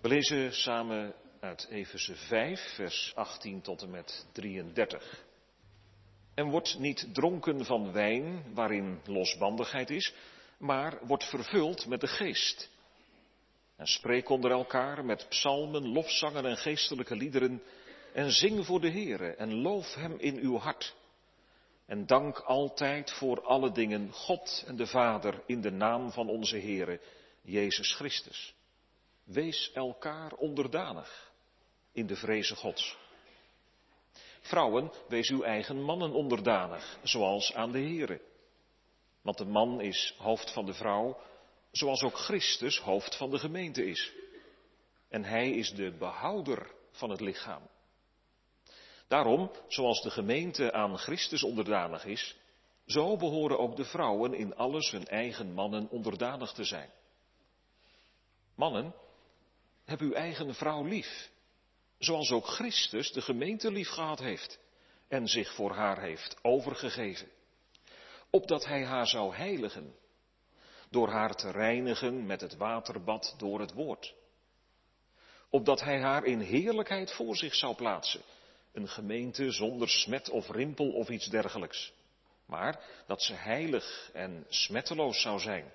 We lezen samen uit Efeze 5, vers 18 tot en met 33. En wordt niet dronken van wijn waarin losbandigheid is, maar wordt vervuld met de geest. En spreek onder elkaar met psalmen, lofzangen en geestelijke liederen en zing voor de Heere en loof Hem in uw hart. En dank altijd voor alle dingen God en de Vader in de naam van onze Heere, Jezus Christus. Wees elkaar onderdanig in de vreze Gods. Vrouwen, wees uw eigen mannen onderdanig, zoals aan de Heere. Want de man is hoofd van de vrouw, zoals ook Christus hoofd van de gemeente is. En hij is de behouder van het lichaam. Daarom, zoals de gemeente aan Christus onderdanig is, zo behoren ook de vrouwen in alles hun eigen mannen onderdanig te zijn. Mannen, heb uw eigen vrouw lief, zoals ook Christus de gemeente lief gehad heeft en zich voor haar heeft overgegeven, opdat hij haar zou heiligen, door haar te reinigen met het waterbad door het woord, opdat hij haar in heerlijkheid voor zich zou plaatsen, een gemeente zonder smet of rimpel of iets dergelijks, maar dat ze heilig en smetteloos zou zijn.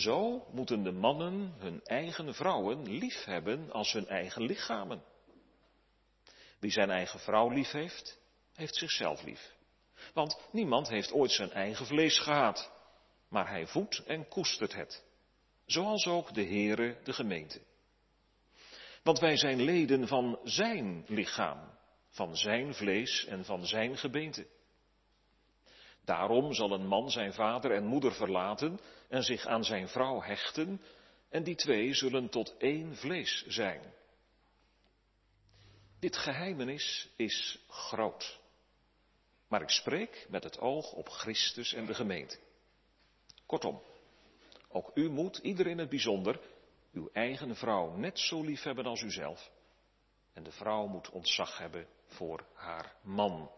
Zo moeten de mannen hun eigen vrouwen lief hebben als hun eigen lichamen. Wie zijn eigen vrouw lief heeft, heeft zichzelf lief. Want niemand heeft ooit zijn eigen vlees gehaat, maar hij voedt en koestert het. Zoals ook de Heere de gemeente. Want wij zijn leden van zijn lichaam, van zijn vlees en van zijn gebeente. Daarom zal een man zijn vader en moeder verlaten en zich aan zijn vrouw hechten, en die twee zullen tot één vlees zijn. Dit geheimenis is groot. Maar ik spreek met het oog op Christus en de gemeente. Kortom, ook u moet, ieder in het bijzonder, uw eigen vrouw net zo lief hebben als uzelf. En de vrouw moet ontzag hebben voor haar man.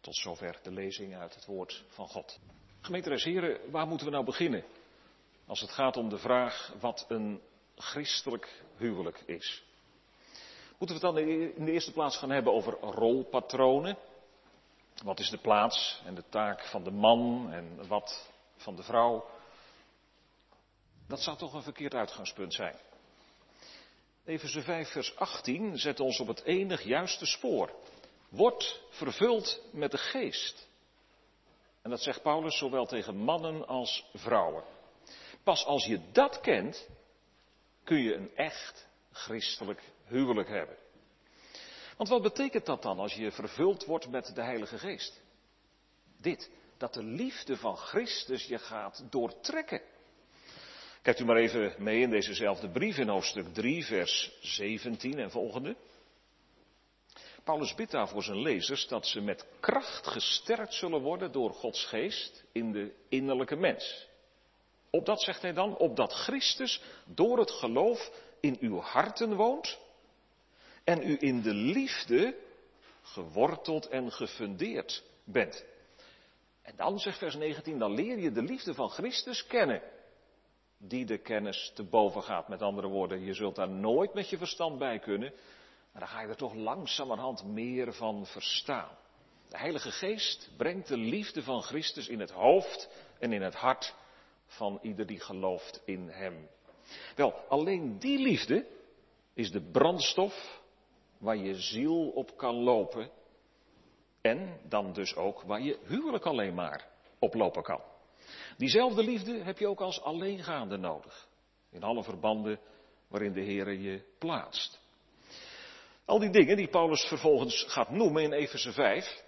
Tot zover de lezing uit het woord van God. Gemeente heren, waar moeten we nou beginnen? Als het gaat om de vraag wat een christelijk huwelijk is. Moeten we het dan in de eerste plaats gaan hebben over rolpatronen? Wat is de plaats en de taak van de man en wat van de vrouw? Dat zou toch een verkeerd uitgangspunt zijn. Efeze 5 vers 18 zet ons op het enig juiste spoor. Word vervuld met de geest. En dat zegt Paulus zowel tegen mannen als vrouwen. Pas als je dat kent, kun je een echt christelijk huwelijk hebben. Want wat betekent dat dan als je vervuld wordt met de Heilige Geest? Dit, dat de liefde van Christus je gaat doortrekken. Kijkt u maar even mee in dezezelfde brief in hoofdstuk 3, vers 17 en volgende. Paulus bidt daar voor zijn lezers dat ze met kracht gesterkt zullen worden door Gods geest in de innerlijke mens. Opdat, zegt hij dan, opdat Christus door het geloof in uw harten woont en u in de liefde geworteld en gefundeerd bent. En dan, zegt vers 19, dan leer je de liefde van Christus kennen. Die de kennis te boven gaat. Met andere woorden, je zult daar nooit met je verstand bij kunnen. Maar dan ga je er toch langzamerhand meer van verstaan. De Heilige Geest brengt de liefde van Christus in het hoofd en in het hart van ieder die gelooft in Hem. Wel, alleen die liefde is de brandstof waar je ziel op kan lopen. En dan dus ook waar je huwelijk alleen maar op lopen kan. Diezelfde liefde heb je ook als alleengaande nodig. In alle verbanden waarin de Heer je plaatst. Al die dingen die Paulus vervolgens gaat noemen in Efeze 5,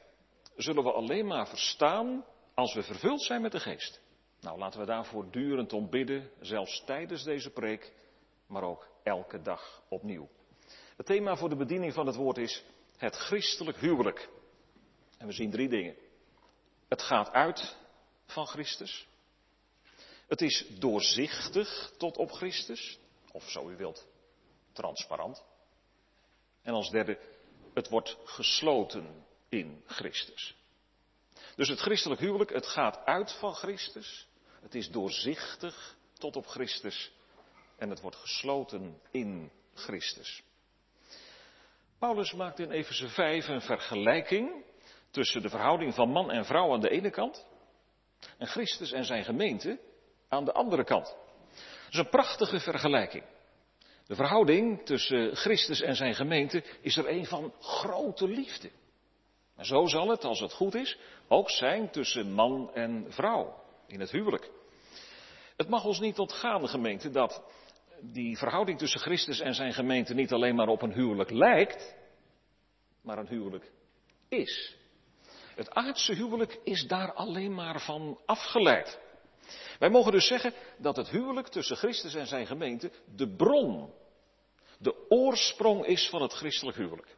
zullen we alleen maar verstaan als we vervuld zijn met de geest. Nou, laten we daar voortdurend om bidden, zelfs tijdens deze preek, maar ook elke dag opnieuw. Het thema voor de bediening van het woord is het christelijk huwelijk. En we zien drie dingen. Het gaat uit van Christus. Het is doorzichtig tot op Christus, of zo u wilt, transparant. En als derde, het wordt gesloten in Christus. Dus het christelijk huwelijk, het gaat uit van Christus. Het is doorzichtig tot op Christus. en het wordt gesloten in Christus. Paulus maakt in Efeze 5 een vergelijking tussen de verhouding van man en vrouw aan de ene kant en Christus en zijn gemeente aan de andere kant. Dat is een prachtige vergelijking. De verhouding tussen Christus en zijn gemeente is er een van grote liefde. En zo zal het, als het goed is, ook zijn tussen man en vrouw in het huwelijk. Het mag ons niet ontgaan, gemeente, dat die verhouding tussen Christus en zijn gemeente niet alleen maar op een huwelijk lijkt, maar een huwelijk is. Het aardse huwelijk is daar alleen maar van afgeleid. Wij mogen dus zeggen dat het huwelijk tussen Christus en zijn gemeente de bron, de oorsprong is van het christelijk huwelijk.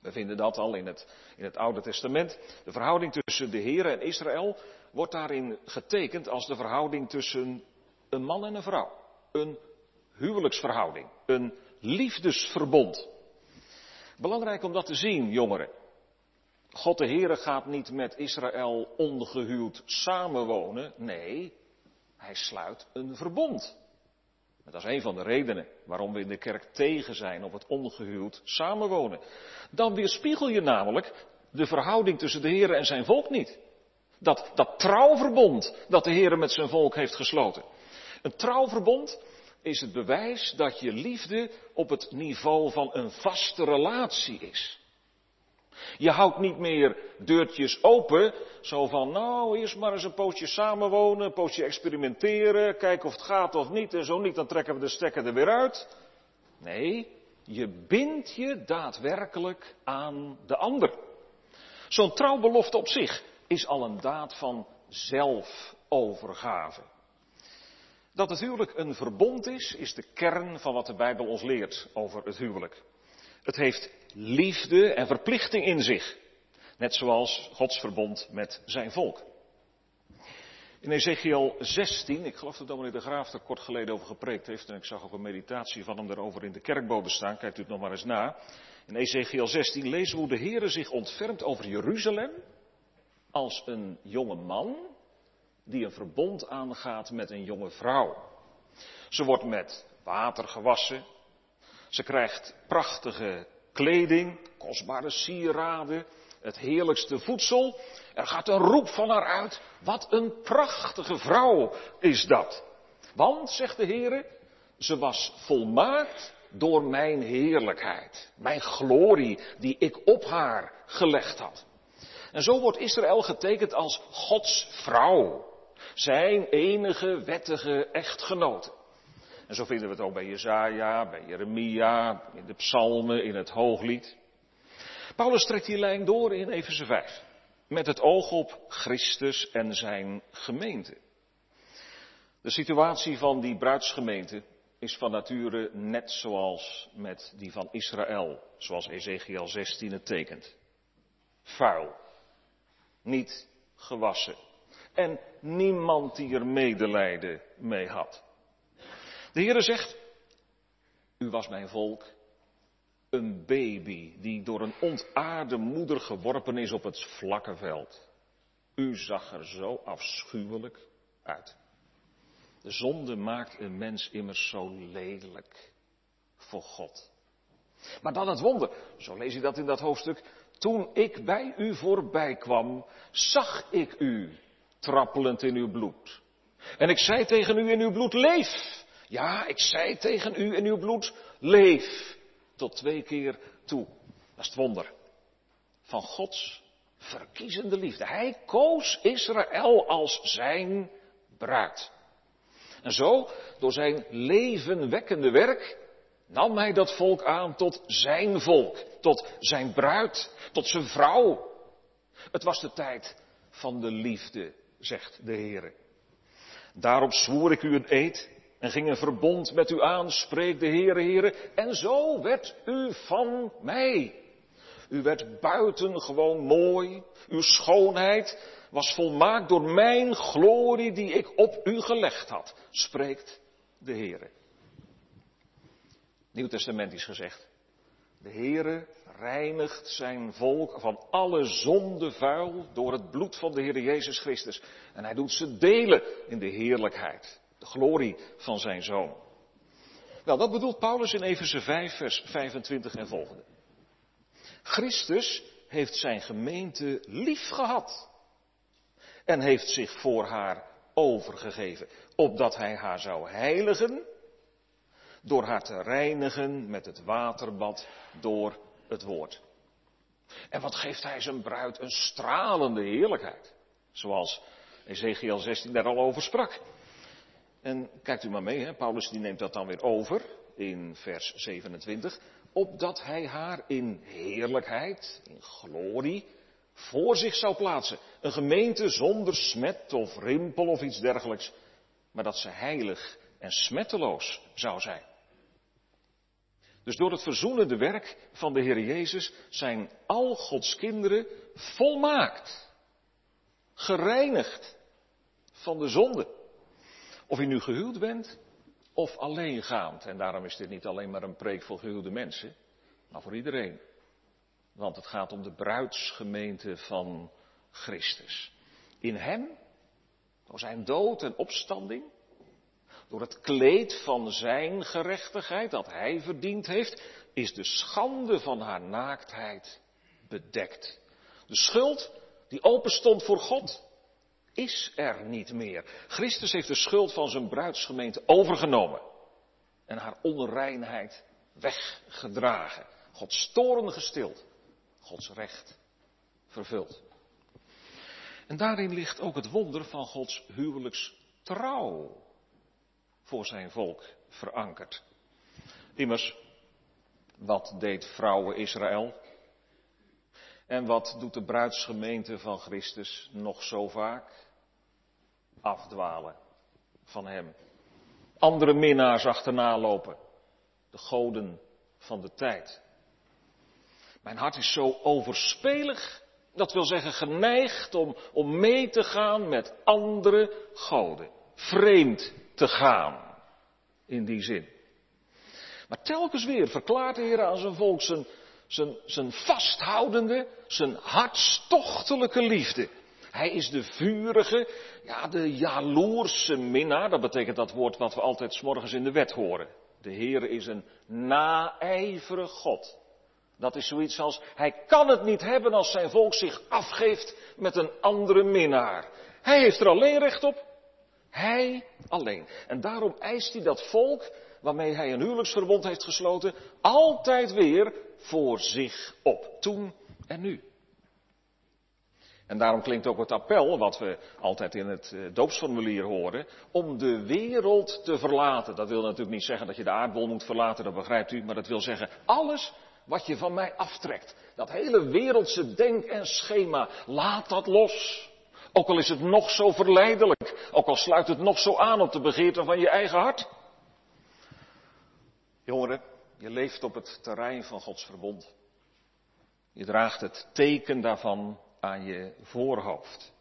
We vinden dat al in het, in het Oude Testament. De verhouding tussen de Heer en Israël wordt daarin getekend als de verhouding tussen een man en een vrouw. Een huwelijksverhouding, een liefdesverbond. Belangrijk om dat te zien, jongeren. God de Heere gaat niet met Israël ongehuwd samenwonen. Nee, hij sluit een verbond. Dat is een van de redenen waarom we in de kerk tegen zijn op het ongehuwd samenwonen. Dan weerspiegel je namelijk de verhouding tussen de Heer en zijn volk niet. Dat, dat trouwverbond dat de Heer met zijn volk heeft gesloten. Een trouwverbond is het bewijs dat je liefde op het niveau van een vaste relatie is. Je houdt niet meer deurtjes open, zo van nou eerst maar eens een pootje samenwonen, een pootje experimenteren, kijken of het gaat of niet en zo niet, dan trekken we de stekker er weer uit. Nee, je bindt je daadwerkelijk aan de ander. Zo'n trouwbelofte op zich is al een daad van zelfovergave. Dat het huwelijk een verbond is, is de kern van wat de Bijbel ons leert over het huwelijk. Het heeft liefde en verplichting in zich. Net zoals Gods verbond met zijn volk. In Ezekiel 16, ik geloof dat dominee de Graaf er kort geleden over gepreekt heeft, en ik zag ook een meditatie van hem daarover in de kerkbode staan, kijkt u het nog maar eens na. In Ezekiel 16 lezen we hoe de Heere zich ontfermt over Jeruzalem als een jonge man die een verbond aangaat met een jonge vrouw. Ze wordt met water gewassen, ze krijgt prachtige kleding, kostbare sieraden, het heerlijkste voedsel. Er gaat een roep van haar uit. Wat een prachtige vrouw is dat. Want, zegt de Heer, ze was volmaakt door mijn heerlijkheid, mijn glorie die ik op haar gelegd had. En zo wordt Israël getekend als Gods vrouw, zijn enige wettige echtgenote. En zo vinden we het ook bij Jezaja, bij Jeremia, in de psalmen, in het hooglied. Paulus trekt die lijn door in Efeze 5. Met het oog op Christus en zijn gemeente. De situatie van die bruidsgemeente is van nature net zoals met die van Israël, zoals Ezekiel 16 het tekent. Vuil. Niet gewassen. En niemand die er medelijden mee had. De Heere zegt, u was mijn volk, een baby die door een ontaarde moeder geworpen is op het vlakke veld. U zag er zo afschuwelijk uit. De zonde maakt een mens immers zo lelijk voor God. Maar dan het wonder, zo lees je dat in dat hoofdstuk. Toen ik bij u voorbij kwam, zag ik u trappelend in uw bloed. En ik zei tegen u in uw bloed, leef. Ja, ik zei tegen u in uw bloed, leef tot twee keer toe. Dat is het wonder van Gods verkiezende liefde. Hij koos Israël als zijn bruid. En zo, door zijn levenwekkende werk, nam hij dat volk aan tot zijn volk, tot zijn bruid, tot zijn vrouw. Het was de tijd van de liefde, zegt de Heer. Daarop zwoer ik u een eed en ging een verbond met u aan, spreekt de Heere, Heere. En zo werd u van mij. U werd buitengewoon mooi. Uw schoonheid was volmaakt door mijn glorie die ik op u gelegd had, spreekt de Heere. Nieuw Testament is gezegd. De Heere reinigt zijn volk van alle zonde vuil door het bloed van de Heer Jezus Christus. En hij doet ze delen in de heerlijkheid glorie van zijn zoon. Nou, dat bedoelt Paulus in Efeze 5, vers 25 en volgende. Christus heeft zijn gemeente lief gehad en heeft zich voor haar overgegeven, opdat hij haar zou heiligen door haar te reinigen met het waterbad door het woord. En wat geeft hij zijn bruid een stralende heerlijkheid, zoals Ezekiel 16 daar al over sprak. En kijkt u maar mee, hè? Paulus die neemt dat dan weer over in vers 27, opdat hij haar in heerlijkheid, in glorie, voor zich zou plaatsen. Een gemeente zonder smet of rimpel of iets dergelijks, maar dat ze heilig en smetteloos zou zijn. Dus door het verzoenende werk van de Heer Jezus zijn al Gods kinderen volmaakt, gereinigd van de zonde. Of je nu gehuwd bent of alleengaand. En daarom is dit niet alleen maar een preek voor gehuwde mensen, maar voor iedereen. Want het gaat om de bruidsgemeente van Christus. In Hem, door zijn dood en opstanding, door het kleed van zijn gerechtigheid dat Hij verdiend heeft, is de schande van haar naaktheid bedekt. De schuld die open stond voor God, is er niet meer. Christus heeft de schuld van zijn bruidsgemeente overgenomen en haar onreinheid weggedragen. Gods toren gestild, Gods recht vervuld. En daarin ligt ook het wonder van Gods huwelijkstrouw voor zijn volk verankerd. Immers, wat deed vrouwen Israël? En wat doet de bruidsgemeente van Christus nog zo vaak? afdwalen van Hem. Andere minnaars achterna lopen. De goden van de tijd. Mijn hart is zo overspelig, dat wil zeggen geneigd om, om mee te gaan met andere goden. Vreemd te gaan, in die zin. Maar telkens weer verklaart de Heer aan zijn volk zijn, zijn, zijn vasthoudende, zijn hartstochtelijke liefde. Hij is de vurige, ja, de jaloerse minnaar. Dat betekent dat woord wat we altijd s'morgens in de wet horen. De Heer is een naijverig God. Dat is zoiets als, hij kan het niet hebben als zijn volk zich afgeeft met een andere minnaar. Hij heeft er alleen recht op. Hij alleen. En daarom eist hij dat volk waarmee hij een huwelijksverbond heeft gesloten, altijd weer voor zich op. Toen en nu. En daarom klinkt ook het appel, wat we altijd in het eh, doopsformulier horen, om de wereld te verlaten. Dat wil natuurlijk niet zeggen dat je de aardbol moet verlaten, dat begrijpt u, maar dat wil zeggen alles wat je van mij aftrekt. Dat hele wereldse denk en schema, laat dat los. Ook al is het nog zo verleidelijk, ook al sluit het nog zo aan op de begeerte van je eigen hart. Jongeren, je leeft op het terrein van Gods verbond. Je draagt het teken daarvan aan je voorhoofd.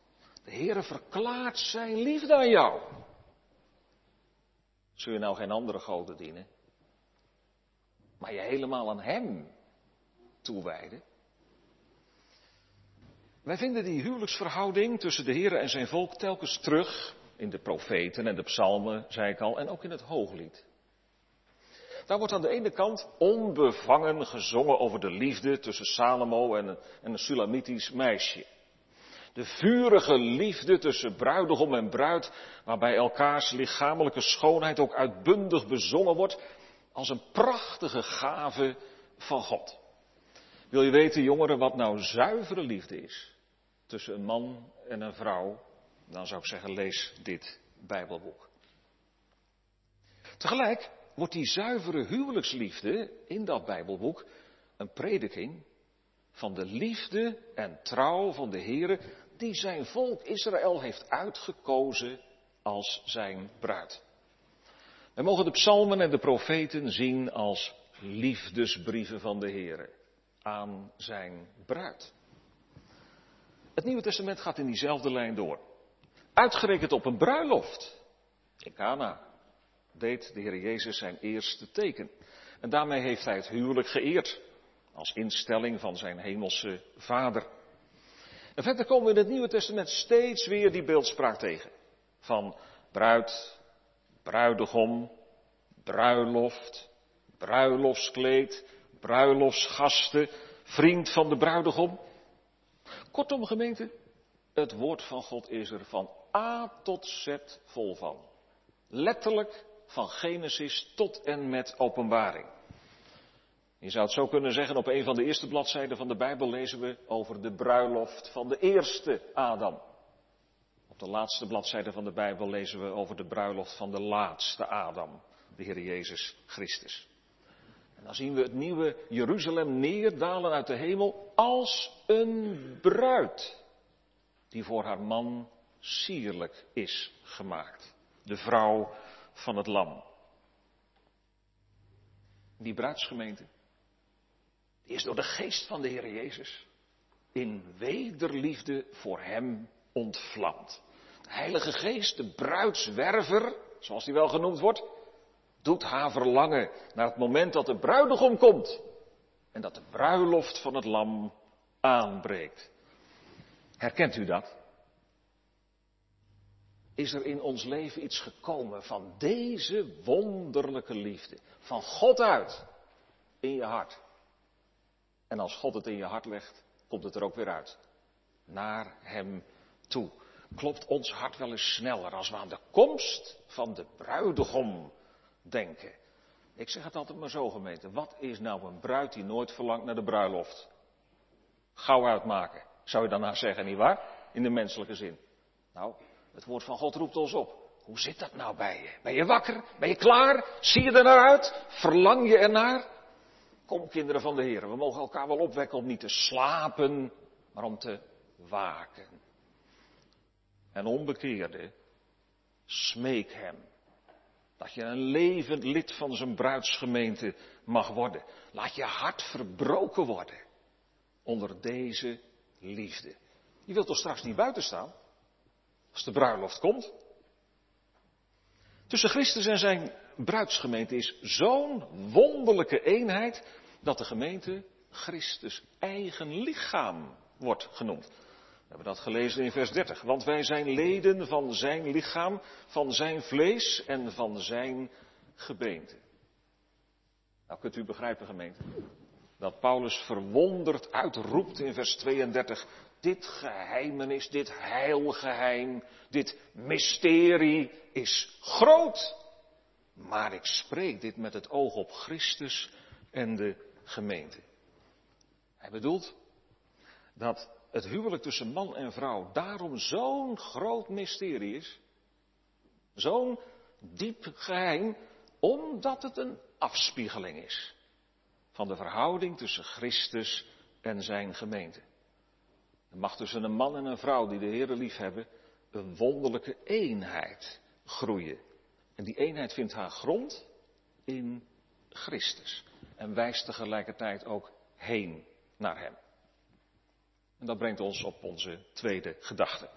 De Heere verklaart zijn liefde aan jou. Zul je nou geen andere goden dienen? Maar je helemaal aan Hem toewijden? Wij vinden die huwelijksverhouding tussen de Heer en zijn volk telkens terug in de profeten en de psalmen, zei ik al, en ook in het hooglied. Daar wordt aan de ene kant onbevangen gezongen over de liefde tussen Salomo en een, en een Sulamitisch meisje. De vurige liefde tussen bruidegom en bruid, waarbij elkaars lichamelijke schoonheid ook uitbundig bezongen wordt als een prachtige gave van God. Wil je weten, jongeren, wat nou zuivere liefde is tussen een man en een vrouw? Dan zou ik zeggen, lees dit Bijbelboek. Tegelijk wordt die zuivere huwelijksliefde in dat Bijbelboek een prediking van de liefde en trouw van de Heere die zijn volk Israël heeft uitgekozen als zijn bruid. We mogen de psalmen en de profeten zien als liefdesbrieven van de Heere aan zijn bruid. Het Nieuwe Testament gaat in diezelfde lijn door. Uitgerekend op een bruiloft in Cana deed de Heer Jezus zijn eerste teken. En daarmee heeft hij het huwelijk geëerd als instelling van zijn hemelse Vader. En verder komen we in het Nieuwe Testament steeds weer die beeldspraak tegen. Van bruid, bruidegom, bruiloft, bruiloftskleed, bruiloftsgasten, vriend van de bruidegom. Kortom, gemeente, het woord van God is er van A tot Z vol van. Letterlijk van Genesis tot en met Openbaring. Je zou het zo kunnen zeggen, op een van de eerste bladzijden van de Bijbel lezen we over de bruiloft van de eerste Adam. Op de laatste bladzijde van de Bijbel lezen we over de bruiloft van de laatste Adam, de Heer Jezus Christus. En dan zien we het nieuwe Jeruzalem neerdalen uit de hemel als een bruid die voor haar man sierlijk is gemaakt. De vrouw van het lam. Die bruidsgemeente is door de geest van de Heer Jezus in wederliefde voor hem ontvlamd. De Heilige Geest, de bruidswerver, zoals die wel genoemd wordt, doet haar verlangen naar het moment dat de bruidegom komt en dat de bruiloft van het lam aanbreekt. Herkent u dat? Is er in ons leven iets gekomen van deze wonderlijke liefde, van God uit, in je hart? En als God het in je hart legt, komt het er ook weer uit. Naar Hem toe. Klopt ons hart wel eens sneller als we aan de komst van de bruidegom denken. Ik zeg het altijd maar zo, gemeente. Wat is nou een bruid die nooit verlangt naar de bruiloft? Gauw uitmaken, zou je daarna zeggen, nietwaar? In de menselijke zin. Nou, het woord van God roept ons op. Hoe zit dat nou bij je? Ben je wakker? Ben je klaar? Zie je er naar uit? Verlang je ernaar? Kom, kinderen van de Heer, we mogen elkaar wel opwekken om niet te slapen, maar om te waken. En onbekeerde, smeek hem dat je een levend lid van zijn bruidsgemeente mag worden. Laat je hart verbroken worden onder deze liefde. Je wilt toch straks niet buiten staan? Als de bruiloft komt. Tussen Christus en zijn bruidsgemeente is zo'n wonderlijke eenheid dat de gemeente Christus eigen lichaam wordt genoemd. We hebben dat gelezen in vers 30. Want wij zijn leden van zijn lichaam, van zijn vlees en van zijn gebeente. Nou kunt u begrijpen, gemeente, dat Paulus verwonderd uitroept in vers 32. Dit geheimenis, dit heilgeheim, dit mysterie is groot. Maar ik spreek dit met het oog op Christus en de gemeente. Hij bedoelt dat het huwelijk tussen man en vrouw daarom zo'n groot mysterie is. Zo'n diep geheim, omdat het een afspiegeling is van de verhouding tussen Christus en zijn gemeente. Er mag tussen een man en een vrouw die de Heer lief hebben een wonderlijke eenheid groeien. En die eenheid vindt haar grond in Christus. En wijst tegelijkertijd ook heen naar Hem. En dat brengt ons op onze tweede gedachte.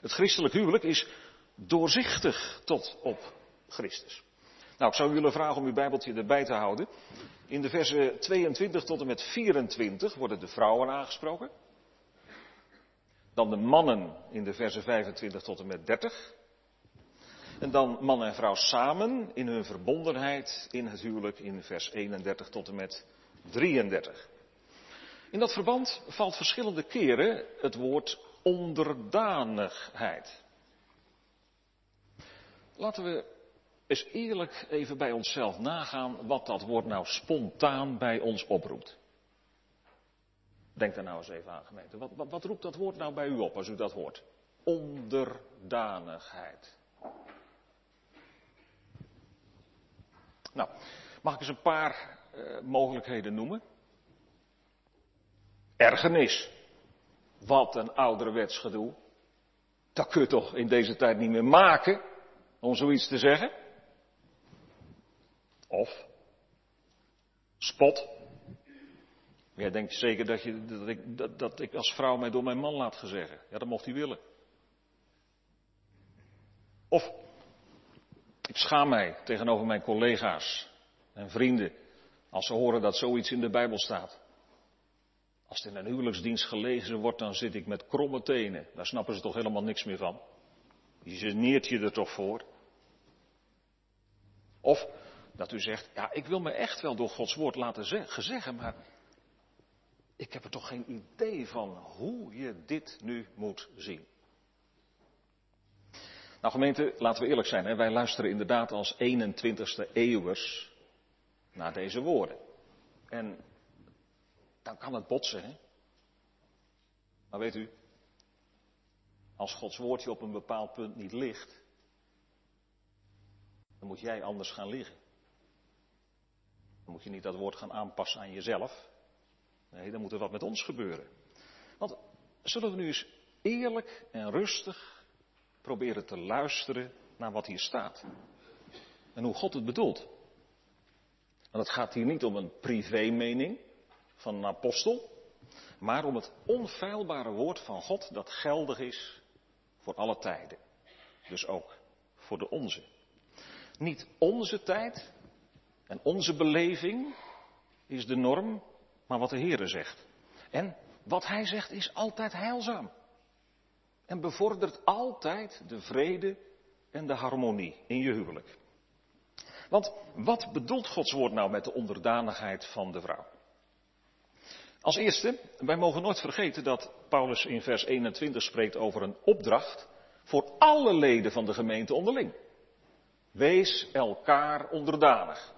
Het christelijk huwelijk is doorzichtig tot op Christus. Nou, ik zou u willen vragen om uw Bijbeltje erbij te houden. In de versen 22 tot en met 24 worden de vrouwen aangesproken. Dan de mannen in de versen 25 tot en met 30. En dan man en vrouw samen in hun verbondenheid in het huwelijk in vers 31 tot en met 33. In dat verband valt verschillende keren het woord onderdanigheid. Laten we eens eerlijk even bij onszelf nagaan wat dat woord nou spontaan bij ons oproept. Denk daar nou eens even aan, gemeente. Wat, wat, roept dat woord nou bij u op als u dat hoort? Onderdanigheid. Nou, mag ik eens een paar uh, mogelijkheden noemen? Ergernis. Wat een ouderwets gedoe. Dat kun je toch in deze tijd niet meer maken, om zoiets te zeggen? Of spot. Jij denkt zeker dat, je, dat, ik, dat, dat ik als vrouw mij door mijn man laat gezeggen. Ja, dat mocht hij willen. Of ik schaam mij tegenover mijn collega's en vrienden als ze horen dat zoiets in de Bijbel staat. Als het in een huwelijksdienst gelezen wordt, dan zit ik met kromme tenen. Daar snappen ze toch helemaal niks meer van. Je geneert je er toch voor. Of Dat u zegt, ja, ik wil me echt wel door Gods woord laten zeggen, maar ik heb er toch geen idee van hoe je dit nu moet zien. Nou gemeente, laten we eerlijk zijn, hè? wij luisteren inderdaad als 21ste eeuwers naar deze woorden. En dan kan het botsen, hè. Maar weet u, als Gods woordje op een bepaald punt niet ligt, dan moet jij anders gaan liggen. Dan moet je niet dat woord gaan aanpassen aan jezelf. Nee, dan moet er wat met ons gebeuren. Want zullen we nu eens eerlijk en rustig proberen te luisteren naar wat hier staat. En hoe God het bedoelt. Want het gaat hier niet om een privé-mening van een apostel, maar om het onfeilbare woord van God dat geldig is voor alle tijden. Dus ook voor de onze. Niet onze tijd en onze beleving is de norm, maar wat de Heere zegt. En wat Hij zegt is altijd heilzaam. En bevordert altijd de vrede en de harmonie in je huwelijk. Want wat bedoelt Gods woord nou met de onderdanigheid van de vrouw? Als eerste, wij mogen nooit vergeten dat Paulus in vers 21 spreekt over een opdracht voor alle leden van de gemeente onderling. Wees elkaar onderdanig.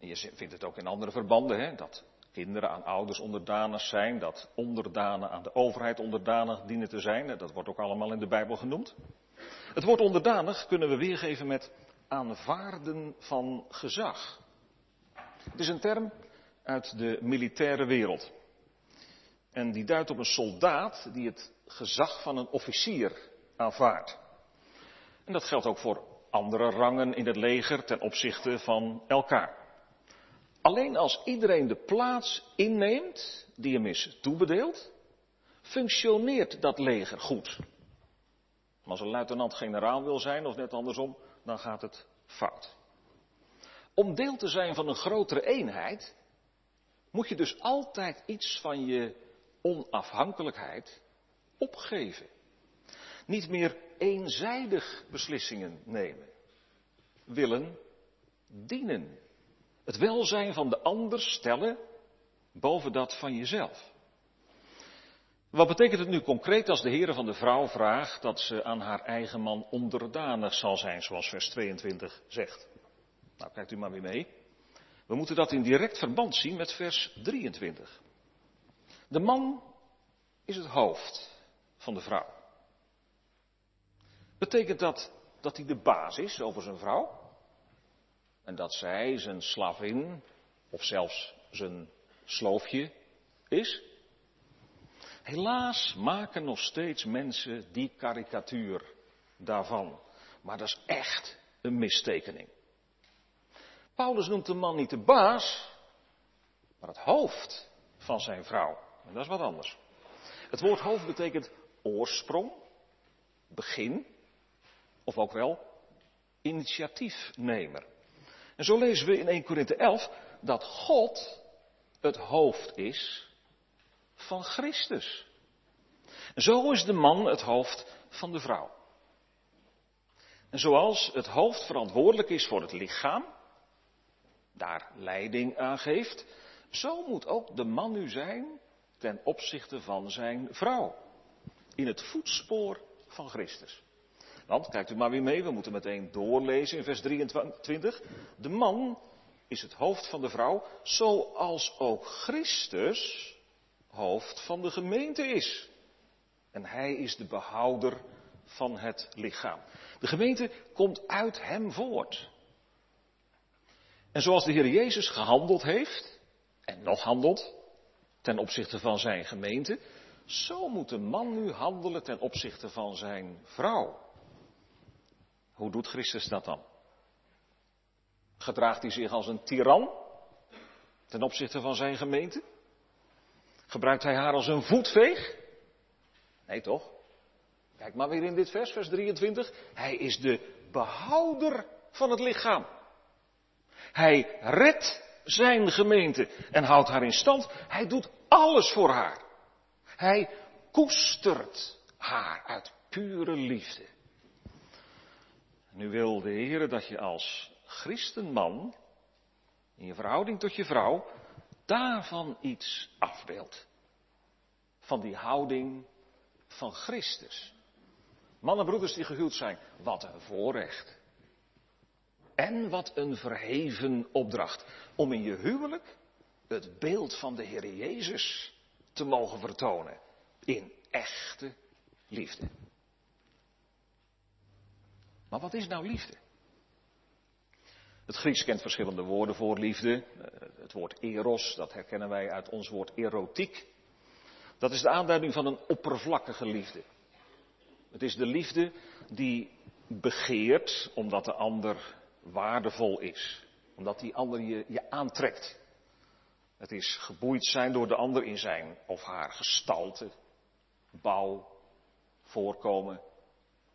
En je vindt het ook in andere verbanden, hè, dat kinderen aan ouders onderdanig zijn, dat onderdanen aan de overheid onderdanig dienen te zijn. Dat wordt ook allemaal in de Bijbel genoemd. Het woord onderdanig kunnen we weergeven met aanvaarden van gezag. Het is een term uit de militaire wereld. En die duidt op een soldaat die het gezag van een officier aanvaardt. En dat geldt ook voor andere rangen in het leger ten opzichte van elkaar. Alleen als iedereen de plaats inneemt die hem is toebedeeld, functioneert dat leger goed. Maar als een luitenant-generaal wil zijn, of net andersom, dan gaat het fout. Om deel te zijn van een grotere eenheid, moet je dus altijd iets van je onafhankelijkheid opgeven. Niet meer eenzijdig beslissingen nemen. Willen dienen. Het welzijn van de ander stellen boven dat van jezelf. Wat betekent het nu concreet als de Heer van de vrouw vraagt dat ze aan haar eigen man onderdanig zal zijn, zoals vers 22 zegt? Nou, kijkt u maar weer mee. We moeten dat in direct verband zien met vers 23. De man is het hoofd van de vrouw. Betekent dat dat hij de baas is over zijn vrouw? En dat zij zijn slavin of zelfs zijn sloofje is? Helaas maken nog steeds mensen die karikatuur daarvan. Maar dat is echt een mistekening. Paulus noemt de man niet de baas, maar het hoofd van zijn vrouw. En dat is wat anders. Het woord hoofd betekent oorsprong, begin, of ook wel initiatiefnemer. En zo lezen we in 1 Korinthe 11 dat God het hoofd is van Christus. En zo is de man het hoofd van de vrouw. En zoals het hoofd verantwoordelijk is voor het lichaam, daar leiding aan geeft, zo moet ook de man nu zijn ten opzichte van zijn vrouw. In het voetspoor van Christus. Want, kijkt u maar weer mee, we moeten meteen doorlezen in vers 23. De man is het hoofd van de vrouw, zoals ook Christus hoofd van de gemeente is. En hij is de behouder van het lichaam. De gemeente komt uit hem voort. En zoals de Heer Jezus gehandeld heeft, en nog handelt, ten opzichte van zijn gemeente, zo moet de man nu handelen ten opzichte van zijn vrouw. Hoe doet Christus dat dan? Gedraagt hij zich als een tiran ten opzichte van zijn gemeente? Gebruikt hij haar als een voetveeg? Nee toch? Kijk maar weer in dit vers, vers 23. Hij is de behouder van het lichaam. Hij redt zijn gemeente en houdt haar in stand. Hij doet alles voor haar. Hij koestert haar uit pure liefde. Nu wil de Heer dat je als christenman, in je verhouding tot je vrouw, daarvan iets afbeeldt. Van die houding van Christus. Mannen broeders die gehuwd zijn, wat een voorrecht. En wat een verheven opdracht. Om in je huwelijk het beeld van de Heer Jezus te mogen vertonen. In echte liefde. Maar wat is nou liefde? Het Grieks kent verschillende woorden voor liefde. Eh, het woord eros, dat herkennen wij uit ons woord erotiek. Dat is de aanduiding van een oppervlakkige liefde. Het is de liefde die begeert omdat de ander waardevol is. Omdat die ander je, je aantrekt. Het is geboeid zijn door de ander in zijn of haar gestalte, bouw, voorkomen,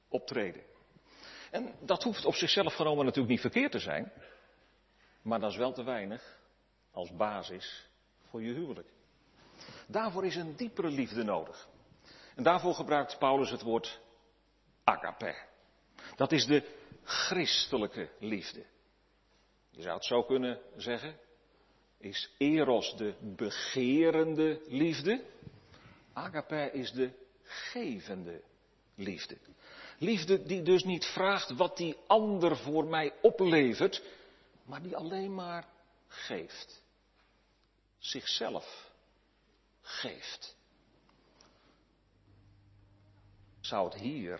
optreden. En dat hoeft op zichzelf genomen natuurlijk niet verkeerd te zijn. Maar dat is wel te weinig als basis voor je huwelijk. Daarvoor is een diepere liefde nodig. En daarvoor gebruikt Paulus het woord agape. Dat is de christelijke liefde. Je zou het zo kunnen zeggen. Is eros de begerende liefde? Agape is de gevende liefde. Liefde die dus niet vraagt wat die ander voor mij oplevert, maar die alleen maar geeft. Zichzelf geeft. Zou het hier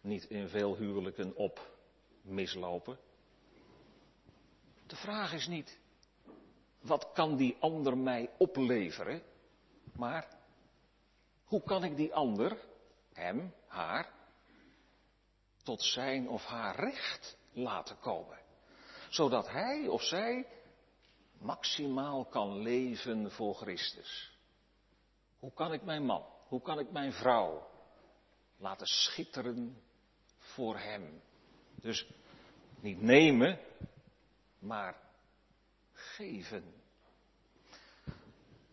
niet in veel huwelijken op mislopen? De vraag is niet, wat kan die ander mij opleveren? Maar, hoe kan ik die ander, hem, haar, tot zijn of haar recht laten komen? Zodat hij of zij maximaal kan leven voor Christus. Hoe kan ik mijn man, hoe kan ik mijn vrouw laten schitteren voor Hem? Dus niet nemen, maar geven.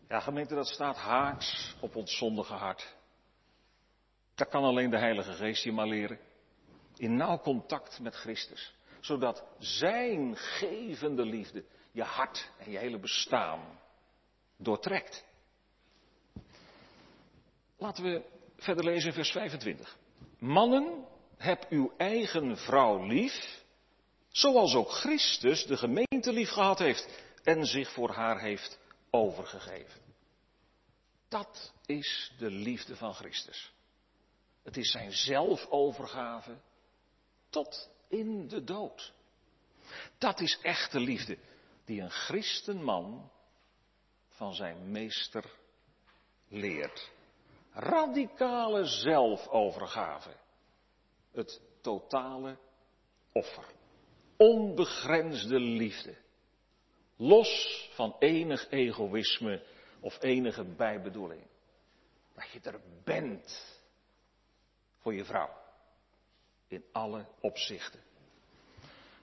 Ja, gemeente, dat staat haaks op ons zondige hart. Dat kan alleen de Heilige Geest je maar leren. In nauw contact met Christus. Zodat Zijn gevende liefde je hart en je hele bestaan doortrekt. Laten we verder lezen in vers 25. Mannen, heb uw eigen vrouw lief, zoals ook Christus de gemeente lief gehad heeft en zich voor haar heeft overgegeven. Dat is de liefde van Christus. Het is zijn zelfovergave tot in de dood. Dat is echte liefde die een christenman van zijn meester leert. Radicale zelfovergave. Het totale offer. Onbegrensde liefde. Los van enig egoïsme of enige bijbedoeling. Dat je er bent voor je vrouw. In alle opzichten.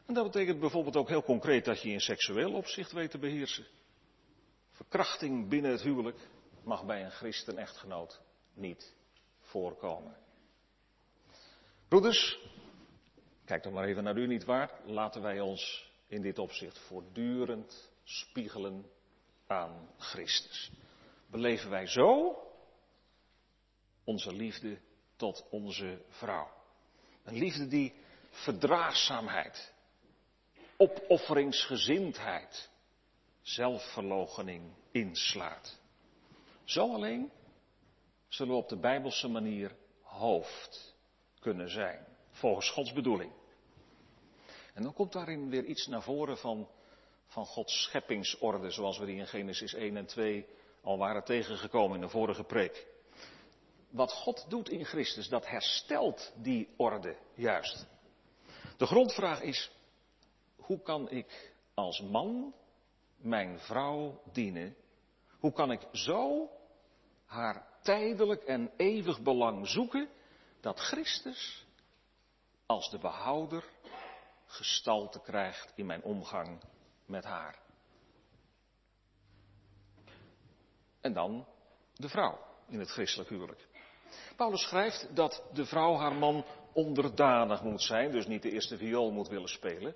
En dat betekent bijvoorbeeld ook heel concreet dat je in seksueel opzicht weet te beheersen. Verkrachting binnen het huwelijk mag bij een christen-echtgenoot niet voorkomen. Broeders, kijk dan maar even naar u niet waar. Laten wij ons in dit opzicht voortdurend spiegelen aan Christus. Beleven wij zo onze liefde tot onze vrouw. Een liefde die verdraagzaamheid, opofferingsgezindheid, zelfverloochening inslaat. Zo alleen zullen we op de Bijbelse manier hoofd kunnen zijn, volgens Gods bedoeling. En dan komt daarin weer iets naar voren van, van Gods scheppingsorde, zoals we die in Genesis 1 en 2 al waren tegengekomen in de vorige preek. Wat God doet in Christus, dat herstelt die orde juist. De grondvraag is, hoe kan ik als man mijn vrouw dienen? Hoe kan ik zo haar tijdelijk en eeuwig belang zoeken dat Christus als de behouder gestalte krijgt in mijn omgang met haar? En dan de vrouw in het christelijk huwelijk. Paulus schrijft dat de vrouw haar man onderdanig moet zijn, dus niet de eerste viool moet willen spelen.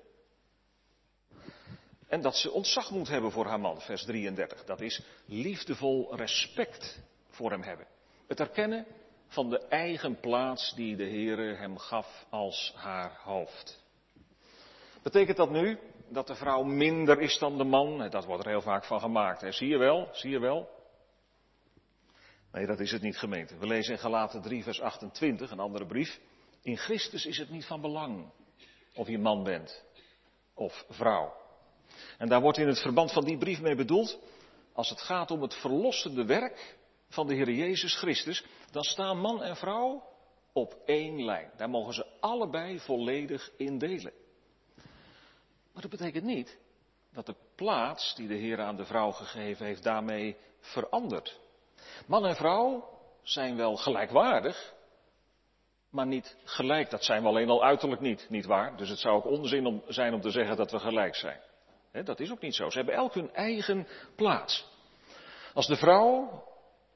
En dat ze ontzag moet hebben voor haar man, vers 33. Dat is liefdevol respect voor hem hebben. Het erkennen van de eigen plaats die de Heere hem gaf als haar hoofd. Betekent dat nu dat de vrouw minder is dan de man? Dat wordt er heel vaak van gemaakt. Zie je wel? Zie je wel? Nee, dat is het niet gemeente. We lezen in Galaten 3, vers 28, een andere brief. In Christus is het niet van belang of je man bent of vrouw. En daar wordt in het verband van die brief mee bedoeld, als het gaat om het verlossende werk van de Heer Jezus Christus, dan staan man en vrouw op één lijn. Daar mogen ze allebei volledig in delen. Maar dat betekent niet dat de plaats die de Heer aan de vrouw gegeven heeft daarmee verandert. Man en vrouw zijn wel gelijkwaardig, maar niet gelijk. Dat zijn we alleen al uiterlijk niet, niet waar? Dus het zou ook onzin om, zijn om te zeggen dat we gelijk zijn. dat is ook niet zo. Ze hebben elk hun eigen plaats. Als de vrouw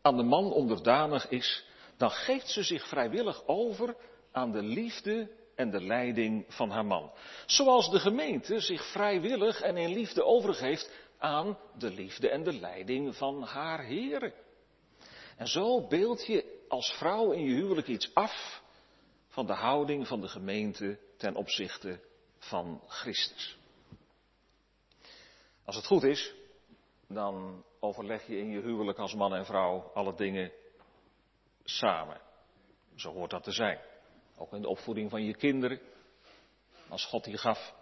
aan de man onderdanig is, dan geeft ze zich vrijwillig over aan de liefde en de leiding van haar man. Zoals de gemeente zich vrijwillig en in liefde overgeeft aan de liefde en de leiding van haar heren. En zo beeld je als vrouw in je huwelijk iets af van de houding van de gemeente ten opzichte van Christus. Als het goed is, dan overleg je in je huwelijk als man en vrouw alle dingen samen. Zo hoort dat te zijn. Ook in de opvoeding van je kinderen, als God die gaf.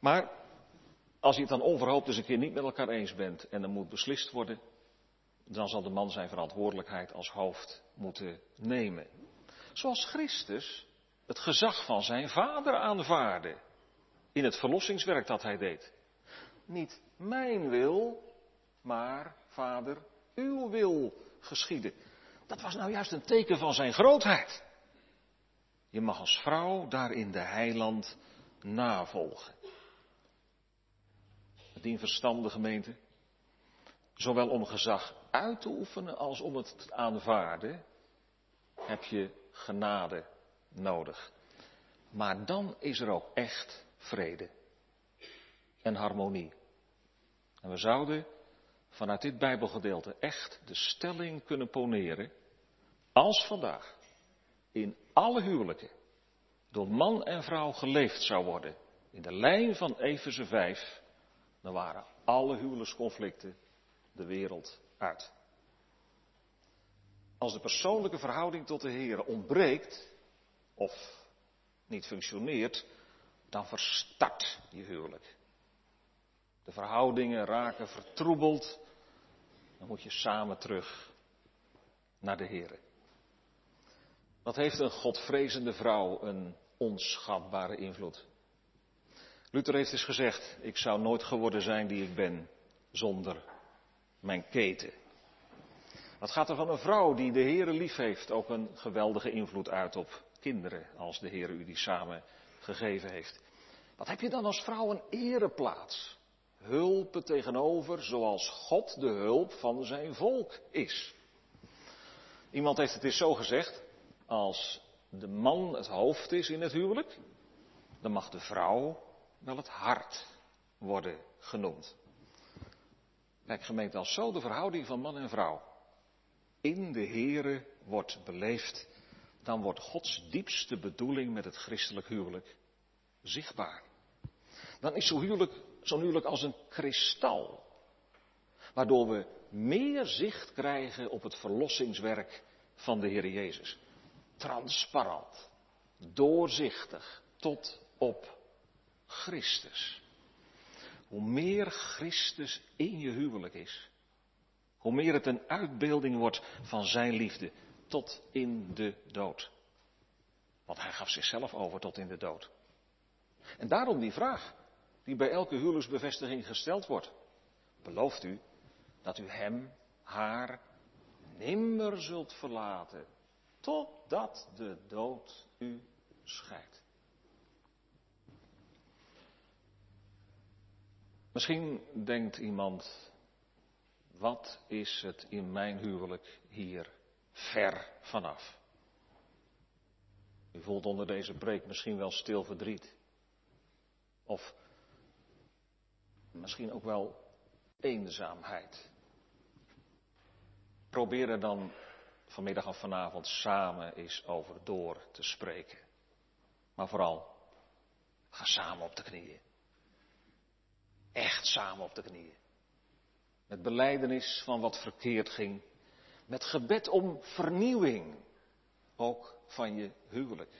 Maar als je het dan onverhoopt eens een keer niet met elkaar eens bent en er moet beslist worden, dan zal de man zijn verantwoordelijkheid als hoofd moeten nemen. Zoals Christus het gezag van zijn vader aanvaarde in het verlossingswerk dat hij deed. Niet mijn wil, maar vader, uw wil geschieden. Dat was nou juist een teken van zijn grootheid. Je mag als vrouw daarin de heiland navolgen. Het verstande gemeente, zowel om gezag uit te oefenen als om het te aanvaarden, heb je genade nodig. Maar dan is er ook echt vrede en harmonie. En we zouden vanuit dit Bijbelgedeelte echt de stelling kunnen poneren, als vandaag in alle huwelijken door man en vrouw geleefd zou worden, in de lijn van Efeze 5, dan waren alle huwelijksconflicten de wereld uit. Als de persoonlijke verhouding tot de Heer ontbreekt of niet functioneert, dan verstart je huwelijk. De verhoudingen raken vertroebeld, dan moet je samen terug naar de Heer. Wat heeft een godvrezende vrouw een onschatbare invloed? Luther heeft eens gezegd, ik zou nooit geworden zijn die ik ben zonder mijn keten. Wat gaat er van een vrouw die de Heere lief heeft ook een geweldige invloed uit op kinderen, als de Heer u die samen gegeven heeft. Wat heb je dan als vrouw een ereplaats? Hulpen tegenover zoals God de hulp van zijn volk is. Iemand heeft het eens zo gezegd, als de man het hoofd is in het huwelijk, dan mag de vrouw wel het hart worden genoemd. Kijk gemeente, als zo de verhouding van man en vrouw in de Here wordt beleefd, dan wordt Gods diepste bedoeling met het christelijk huwelijk zichtbaar. Dan is zo'n huwelijk, zo'n huwelijk als een kristal, waardoor we meer zicht krijgen op het verlossingswerk van de Heer Jezus. Transparant, doorzichtig, tot op Christus. Hoe meer Christus in je huwelijk is, hoe meer het een uitbeelding wordt van zijn liefde tot in de dood. Want hij gaf zichzelf over tot in de dood. En daarom die vraag die bij elke huwelijksbevestiging gesteld wordt. Belooft u dat u hem, haar, nimmer zult verlaten, totdat de dood u scheidt? Misschien denkt iemand, wat is het in mijn huwelijk hier ver vanaf? U voelt onder deze preek misschien wel stil verdriet. Of Misschien ook wel eenzaamheid. Probeer er dan vanmiddag of vanavond samen eens over door te spreken. Maar vooral, ga samen op de knieën. Echt samen op de knieën. Met beleidenis van wat verkeerd ging. Met gebed om vernieuwing. Ook van je huwelijk.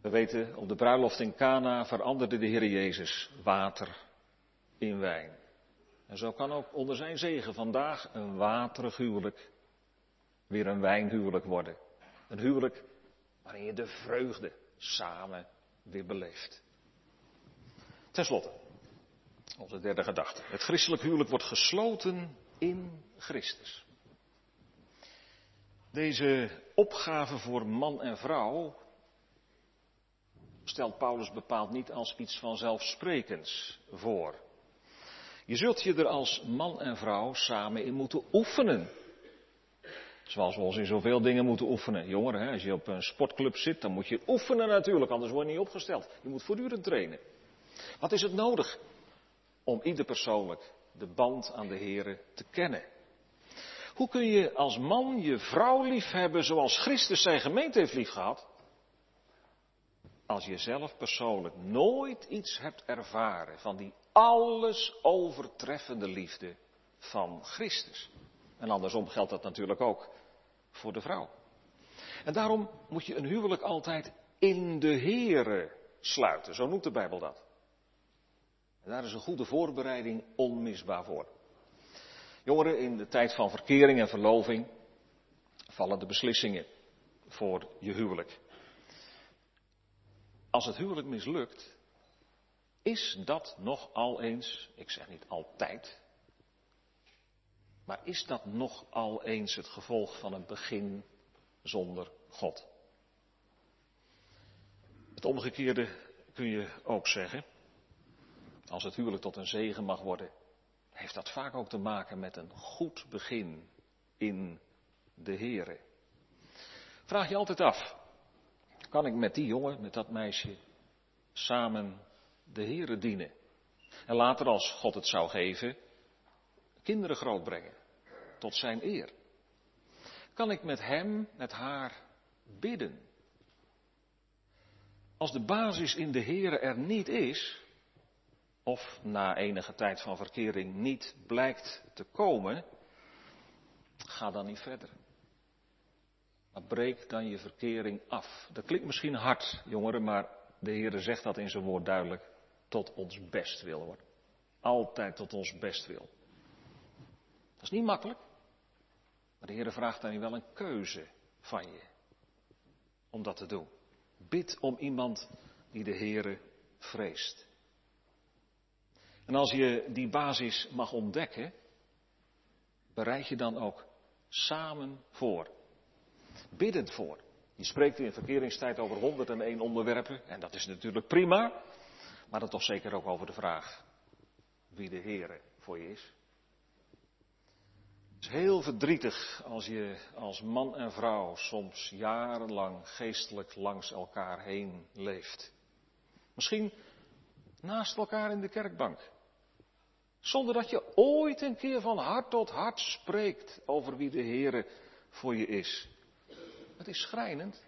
We weten, op de bruiloft in Cana veranderde de Heer Jezus water in wijn. En zo kan ook onder zijn zegen vandaag een waterig huwelijk weer een wijnhuwelijk worden. Een huwelijk waarin je de vreugde samen weer beleeft. Ten slotte, onze derde gedachte. Het christelijk huwelijk wordt gesloten in Christus. Deze opgave voor man en vrouw stelt Paulus bepaald niet als iets vanzelfsprekends voor. Je zult je er als man en vrouw samen in moeten oefenen. Zoals we ons in zoveel dingen moeten oefenen. Jongeren, hè, als je op een sportclub zit, dan moet je oefenen natuurlijk, anders word je niet opgesteld. Je moet voortdurend trainen. Wat is het nodig om ieder persoonlijk de band aan de Here te kennen? Hoe kun je als man je vrouw liefhebben zoals Christus zijn gemeente heeft liefgehad? Als je zelf persoonlijk nooit iets hebt ervaren van die alles overtreffende liefde van Christus. En andersom geldt dat natuurlijk ook voor de vrouw. En daarom moet je een huwelijk altijd in de Here sluiten. Zo noemt de Bijbel dat. En daar is een goede voorbereiding onmisbaar voor. Jongeren, in de tijd van verkering en verloving vallen de beslissingen voor je huwelijk. Als het huwelijk mislukt, is dat nog al eens, ik zeg niet altijd, maar is dat nog al eens het gevolg van een begin zonder God? Het omgekeerde kun je ook zeggen. Als het huwelijk tot een zegen mag worden, heeft dat vaak ook te maken met een goed begin in de Here. Vraag je altijd af, kan ik met die jongen, met dat meisje, samen de Here dienen? En later, als God het zou geven, kinderen grootbrengen tot zijn eer? Kan ik met hem, met haar bidden? Als de basis in de Here er niet is, of na enige tijd van verkering niet blijkt te komen, ga dan niet verder. Maar breek dan je verkering af. Dat klinkt misschien hard, jongeren, maar de Heer zegt dat in zijn woord duidelijk. Tot ons best wil hoor. Altijd tot ons best wil. Dat is niet makkelijk. Maar de Heer vraagt dan wel een keuze van je. Om dat te doen. Bid om iemand die de Heer vreest. En als je die basis mag ontdekken, bereid je dan ook samen voor. Biddend voor. Je spreekt in verkeringstijd over 101 onderwerpen en dat is natuurlijk prima, maar dan toch zeker ook over de vraag wie de Heer voor je is. Het is heel verdrietig als je als man en vrouw soms jarenlang geestelijk langs elkaar heen leeft. Misschien naast elkaar in de kerkbank. Zonder dat je ooit een keer van hart tot hart spreekt over wie de Heere voor je is. Het is schrijnend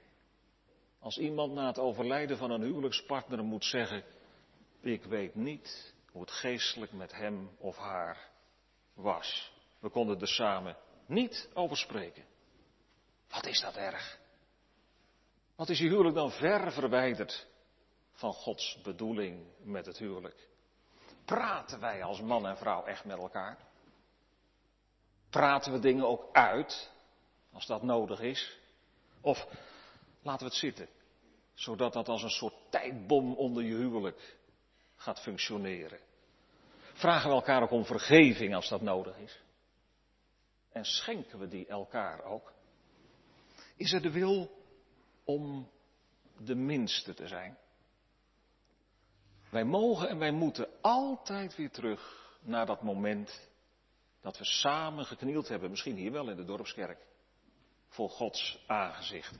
als iemand na het overlijden van een huwelijkspartner moet zeggen, ik weet niet hoe het geestelijk met hem of haar was. We konden er samen niet over spreken. Wat is dat erg? Wat is je huwelijk dan ver verwijderd van Gods bedoeling met het huwelijk? Praten wij als man en vrouw echt met elkaar? Praten we dingen ook uit, als dat nodig is? Of laten we het zitten, zodat dat als een soort tijdbom onder je huwelijk gaat functioneren? Vragen we elkaar ook om vergeving als dat nodig is? En schenken we die elkaar ook? Is er de wil om de minste te zijn? Wij mogen en wij moeten altijd weer terug naar dat moment dat we samen geknield hebben, misschien hier wel in de dorpskerk, voor Gods aangezicht.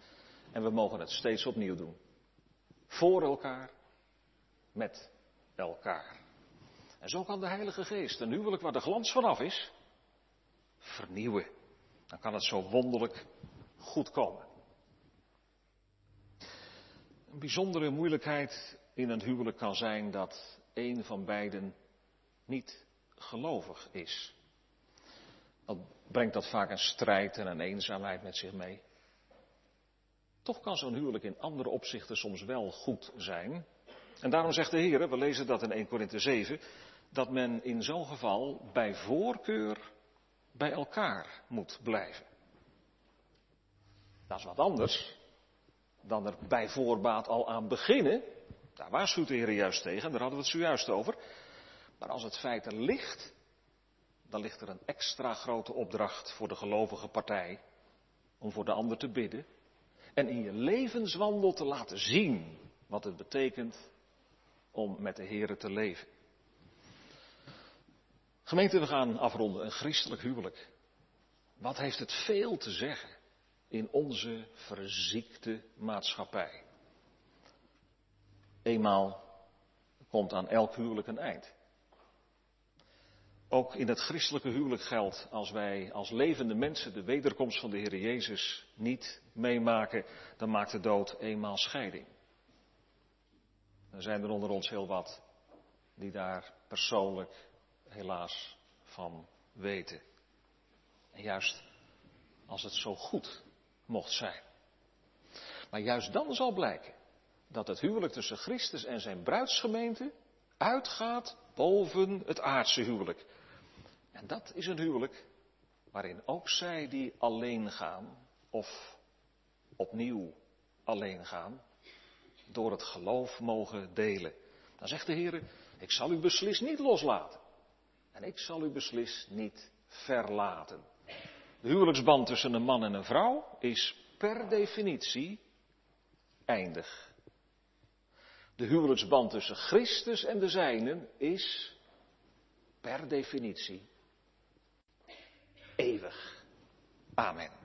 En we mogen het steeds opnieuw doen. Voor elkaar, met elkaar. En zo kan de Heilige Geest een huwelijk waar de glans vanaf is, vernieuwen. Dan kan het zo wonderlijk goed komen. Een bijzondere moeilijkheid in een huwelijk kan zijn dat een van beiden niet gelovig is. Dat brengt dat vaak een strijd en een eenzaamheid met zich mee. Toch kan zo'n huwelijk in andere opzichten soms wel goed zijn. En daarom zegt de Heer, we lezen dat in 1 Korinthe 7, dat men in zo'n geval bij voorkeur bij elkaar moet blijven. Dat is wat anders dan er bij voorbaat al aan beginnen. Daar waarschuwt de Heer juist tegen, daar hadden we het zojuist over. Maar als het feit er ligt, dan ligt er een extra grote opdracht voor de gelovige partij om voor de ander te bidden en in je levenswandel te laten zien wat het betekent om met de Heer te leven. Gemeente, we gaan afronden. Een christelijk huwelijk. Wat heeft het veel te zeggen in onze verziekte maatschappij? Eenmaal komt aan elk huwelijk een eind. Ook in het christelijke huwelijk geldt, als wij als levende mensen de wederkomst van de Heer Jezus niet meemaken, dan maakt de dood eenmaal scheiding. Er zijn er onder ons heel wat die daar persoonlijk helaas van weten. En juist als het zo goed mocht zijn. Maar juist dan zal blijken dat het huwelijk tussen Christus en zijn bruidsgemeente uitgaat boven het aardse huwelijk. En dat is een huwelijk waarin ook zij die alleen gaan, of opnieuw alleen gaan, door het geloof mogen delen. Dan zegt de Heer, ik zal u beslist niet loslaten. En ik zal u beslist niet verlaten. De huwelijksband tussen een man en een vrouw is per definitie eindig. De huwelijksband tussen Christus en de zijnen is per definitie eeuwig. Amen.